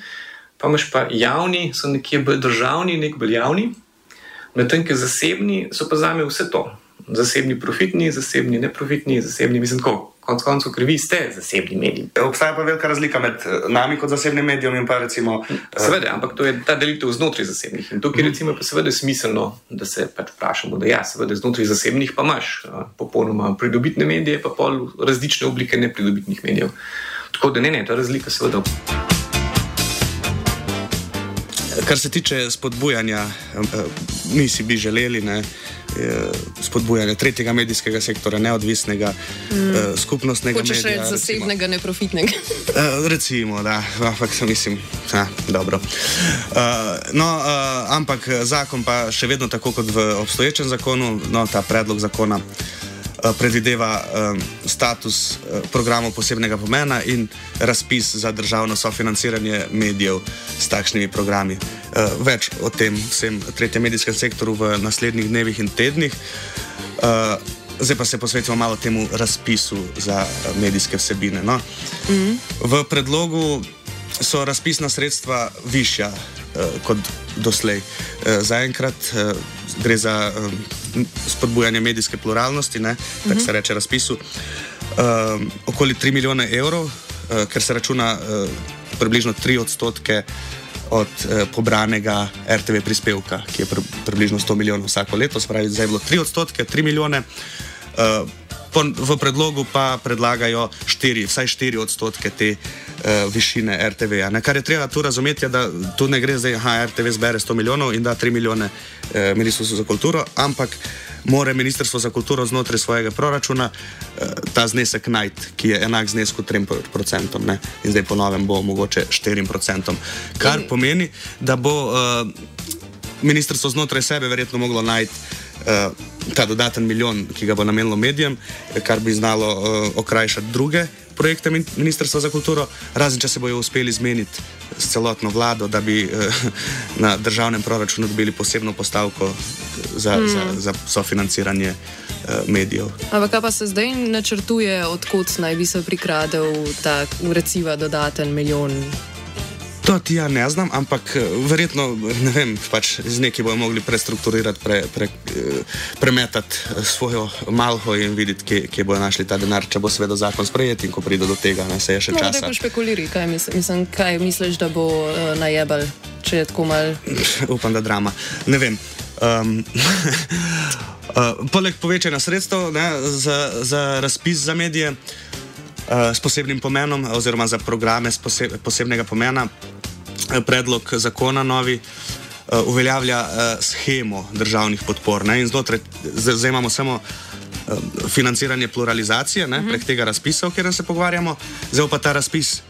pa imaš pa javni, so nekje bolj državni, nek bolj javni, medtem ko zasebni so pa zame vse to. Zasebni profitni, zasebni neprofitni, zasebni, mislim, tako, konc koncev, ker vi ste zasebni mediji. Obstaja pa velika razlika med nami kot zasebnim medijem in pa recimo. Seveda, ampak to je ta delitev znotraj zasebnih. In tukaj recimo pa seveda smiselno, da se pač vprašamo, da ja, seveda znotraj zasebnih pa imaš popolnoma pridobitne medije, pa pol različne oblike nepridobitnih medijev. Tako da ne, ne, ta razlika seveda. Kar se tiče spodbujanja, mi si bi želeli ne, spodbujanja tretjega medijskega sektora, neodvisnega, mm. skupnostnega. Hočeš reči zasebnega, neprofitnega. [laughs] Recimo, da, ampak mislim, da dobro. No, ampak zakon pa še vedno tako kot v obstoječem zakonu, no, ta predlog zakona. Predvideva um, status uh, programov posebnega pomena in razpis za državno sofinanciranje medijev s takšnimi programi. Več o tem vsem tretjem medijskem sektoru v naslednjih dnevih in tednih. Zdaj pa se posvetimo malo temu razpisu za medijske vsebine. No? Mm. V predlogu so razpisna sredstva višja uh, kot doslej. Uh, Zaenkrat uh, gre za. Um, spodbujanje medijske pluralnosti, ne, tako uh -huh. se reče razpisu, um, okoli 3 milijone evrov, uh, ker se računa uh, približno 3 odstotke od uh, pobranega RTV prispevka, ki je pr približno 100 milijonov vsako leto, spravi zdaj je bilo 3 odstotke, 3 milijone. Uh, V predlogu pa predlagajo štiri, vsaj 4 odstotke te uh, višine RTV. -ja. Kar je treba tu razumeti, je, da tu ne gre zdaj, da RTV zbere 100 milijonov in da 3 milijone uh, Ministrstvo za kulturo, ampak mora Ministrstvo za kulturo znotraj svojega proračuna uh, ta znesek najti, ki je enak znesku 3%. Ne? In zdaj po novem bo mogoče 4%. Kar in... pomeni, da bo uh, ministrstvo znotraj sebe verjetno moglo najti. Uh, ta dodaten milijon, ki ga bo namenilo medijem, kar bi znalo uh, okrajšati druge projekte Ministrstva za kulturo, razen če se bojo uspeli zmeniti s celotno vlado, da bi uh, na državnem proračunu dobili posebno postavko za, mm. za, za sofinanciranje uh, medijev. Ampak kaj pa se zdaj načrtuje, odkot naj bi se prikradel ta, recimo, dodaten milijon? To ti ja ne znam, ampak eh, verjetno ne vem, pač z neki bojo mogli prestrukturirati, pre, pre, eh, premetati eh, svojo malho in videti, kje, kje bojo našli ta denar, če bo seveda zakon sprejet in ko pride do tega, ne se je še no, čas. Kaj špekuliri, kaj, misl, mislim, kaj misliš, da bo uh, najebal, če je tako mal? [laughs] Upam, da drama. Ne vem. Um, uh, [laughs] poleg povečanja sredstev ne, za, za razpis za medije. S posebnim pomenom, oziroma za programe posebnega pomena, predlog zakona novi uveljavlja schemo državnih podpor. Ne? In znotraj zdaj imamo samo financiranje pluralizacije ne? uh -huh. prek tega razpisa, o katerem se pogovarjamo, zdaj pa ta razpis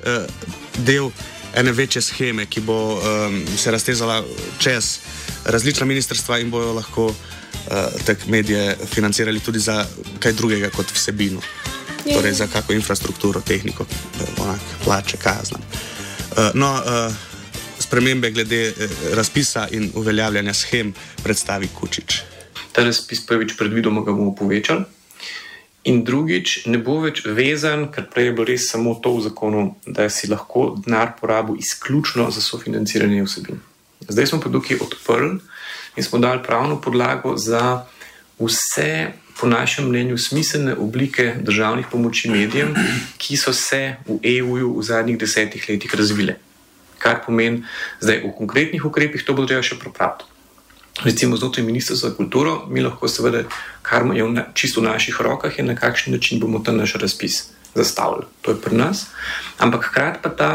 del ene večje scheme, ki bo um, se raztezala čez različna ministrstva in bojo lahko uh, te medije financirali tudi za kaj drugega kot vsebino. Je. Torej, za kakšno infrastrukturo, tehniko, onak, plače, znam. Uh, no, uh, spremembe glede eh, razpisa in uveljavljanja schem predstavi Kučič. Ta razpis prvič predvidoma ga bomo povečali. In drugič, ne bo več vezan, ker prej je bilo res samo to v zakonu, da si lahko denar porabil izključno za sofinanciranje vsebin. Zdaj smo pa tukaj odprli in smo dali pravno podlago za vse, po našem mnenju, smiselne oblike državnih pomoči medijem, ki so se v EU v zadnjih desetih letih razvile kar pomeni, da v konkretnih ukrepih to bo treba še popraviti. Recimo znotraj Ministrstva za kulturo, mi lahko seveda, kar je v čisto v naših rokah, je na kakšen način bomo ta naš razpis zastavili. To je pri nas. Ampak hkrati pa ta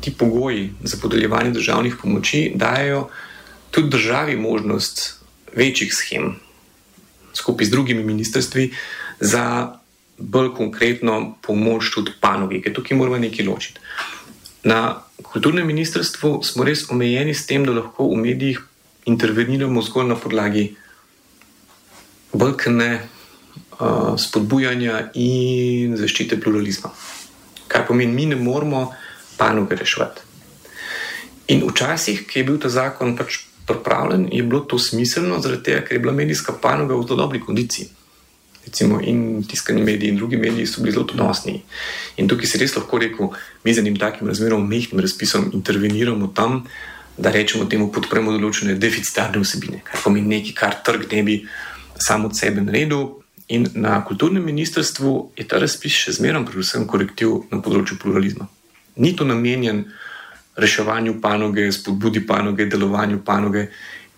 ti pogoji za podeljevanje državnih pomoči dajo tudi državi možnost večjih schem, skupaj z drugimi ministrstvi, za bolj konkretno pomoč tudi panogi, ker tukaj moramo nekaj ločiti. Na kulturnem ministrstvu smo res omejeni s tem, da lahko v medijih interveniramo zgolj na podlagi brkne, uh, spodbujanja in zaščite pluralizma. Kar pomeni, mi ne moramo panoge reševati. In včasih, ki je bil ta zakon pač pripravljen, je bilo to smiselno, zaradi tega, ker je bila medijska panoga v zelo dobri kondiciji. Recimo, in tiskani mediji, in drugi mediji so bili zelo donosni. In tukaj se res lahko rekel, mi z enim takim razmeroma mehkim razpisom interveniramo tam, da rečemo temu, podpremo določene deficitarne vsebine, kar pomeni nekaj, kar trg ne bi samo od sebe naredil. In na kulturnem ministrstvu je ta razpis še zmeraj, predvsem, korektiv na področju pluralizma. Ni to namenjen reševanju panoge, spodbudi panoge, delovanju panoge,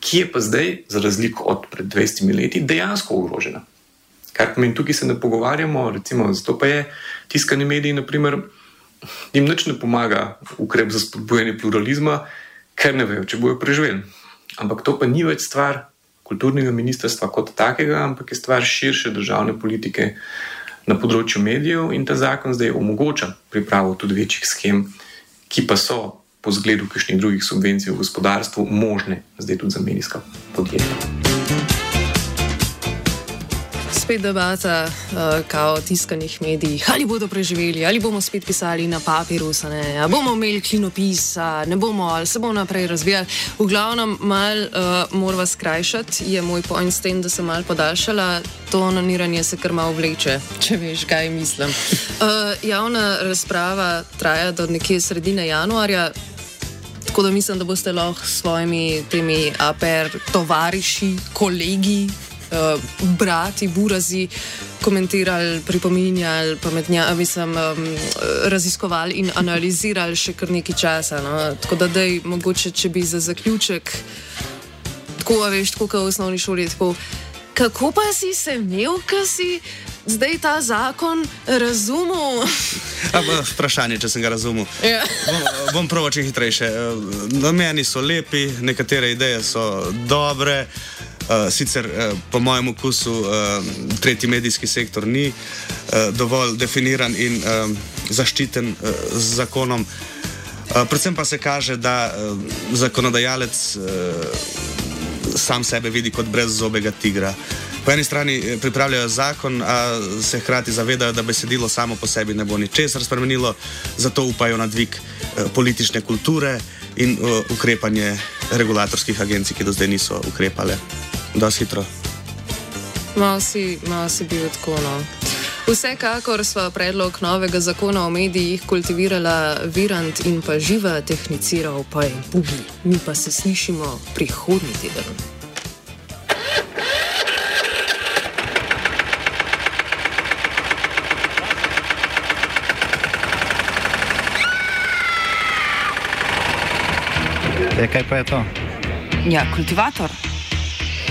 ki je pa zdaj, za razliko od pred 20 leti, dejansko ogrožena. Kar pomeni, tukaj se ne pogovarjamo, recimo, zato pa je tiskani mediji, naprimer, jim nič ne pomaga ukrep za spodbujanje pluralizma, ker ne vejo, če bojo preživeli. Ampak to pa ni več stvar kulturnega ministrstva kot takega, ampak je stvar širše državne politike na področju medijev in ta zakon zdaj omogoča pripravo tudi večjih schem, ki pa so po zgledu kakšnih drugih subvencij v gospodarstvu možne zdaj tudi za medijska podjetja spet debata, uh, kao o tiskanih medijih, ali bodo preživeli, ali bomo spet pisali na papirus, ali bomo imeli klinopis, ne bomo, ali se bomo naprej razvijali. V glavnem, malo uh, moramo skrajšati, je moj point s tem, da sem malo podaljšala. To naniranje se kar malo vleče, če veš, kaj mislim. Uh, javna razprava traja do nekje sredine januarja. Tako da mislim, da boste lahko s svojimi temi APR tovariši, kolegi, uh, brati, burazi, komentirali, pripominjali, pametnja, mislim, um, raziskovali in analizirali še kar nekaj časa. No? Tako da, dej, mogoče, če bi za zaključek, tako veš, tako kot v osnovni šoli, tako, kako pa si se imel, kaj si. Zdaj ta zakon razumel. [laughs] Vprašanje, če sem ga razumel. Ja. Bom, bom prvo, če hitrejše. Nameni so lepi, nekatere ideje so dobre. Uh, sicer, uh, po mojem okusu, uh, tretji medijski sektor ni uh, dovolj definiran in uh, zaščiten uh, z zakonom. Uh, predvsem pa se kaže, da uh, zakonodajalec uh, sam sebe vidi kot brezzobega tigra. Po eni strani pripravljajo zakon, a se hkrati zavedajo, da besedilo samo po sebi ne bo ničesar spremenilo, zato upajo na dvig uh, politične kulture in uh, ukrepanje regulatorskih agencij, ki do zdaj niso ukrepale da si hitro. Malo si, malo si bil tako. No. Vsekakor sva predlog novega zakona o medijih kultivirala Virant in pa živa tehniciral pa je Bubi. Mi pa se slišimo prihodnji teden. E, kaj pa je to? Ja, kultivator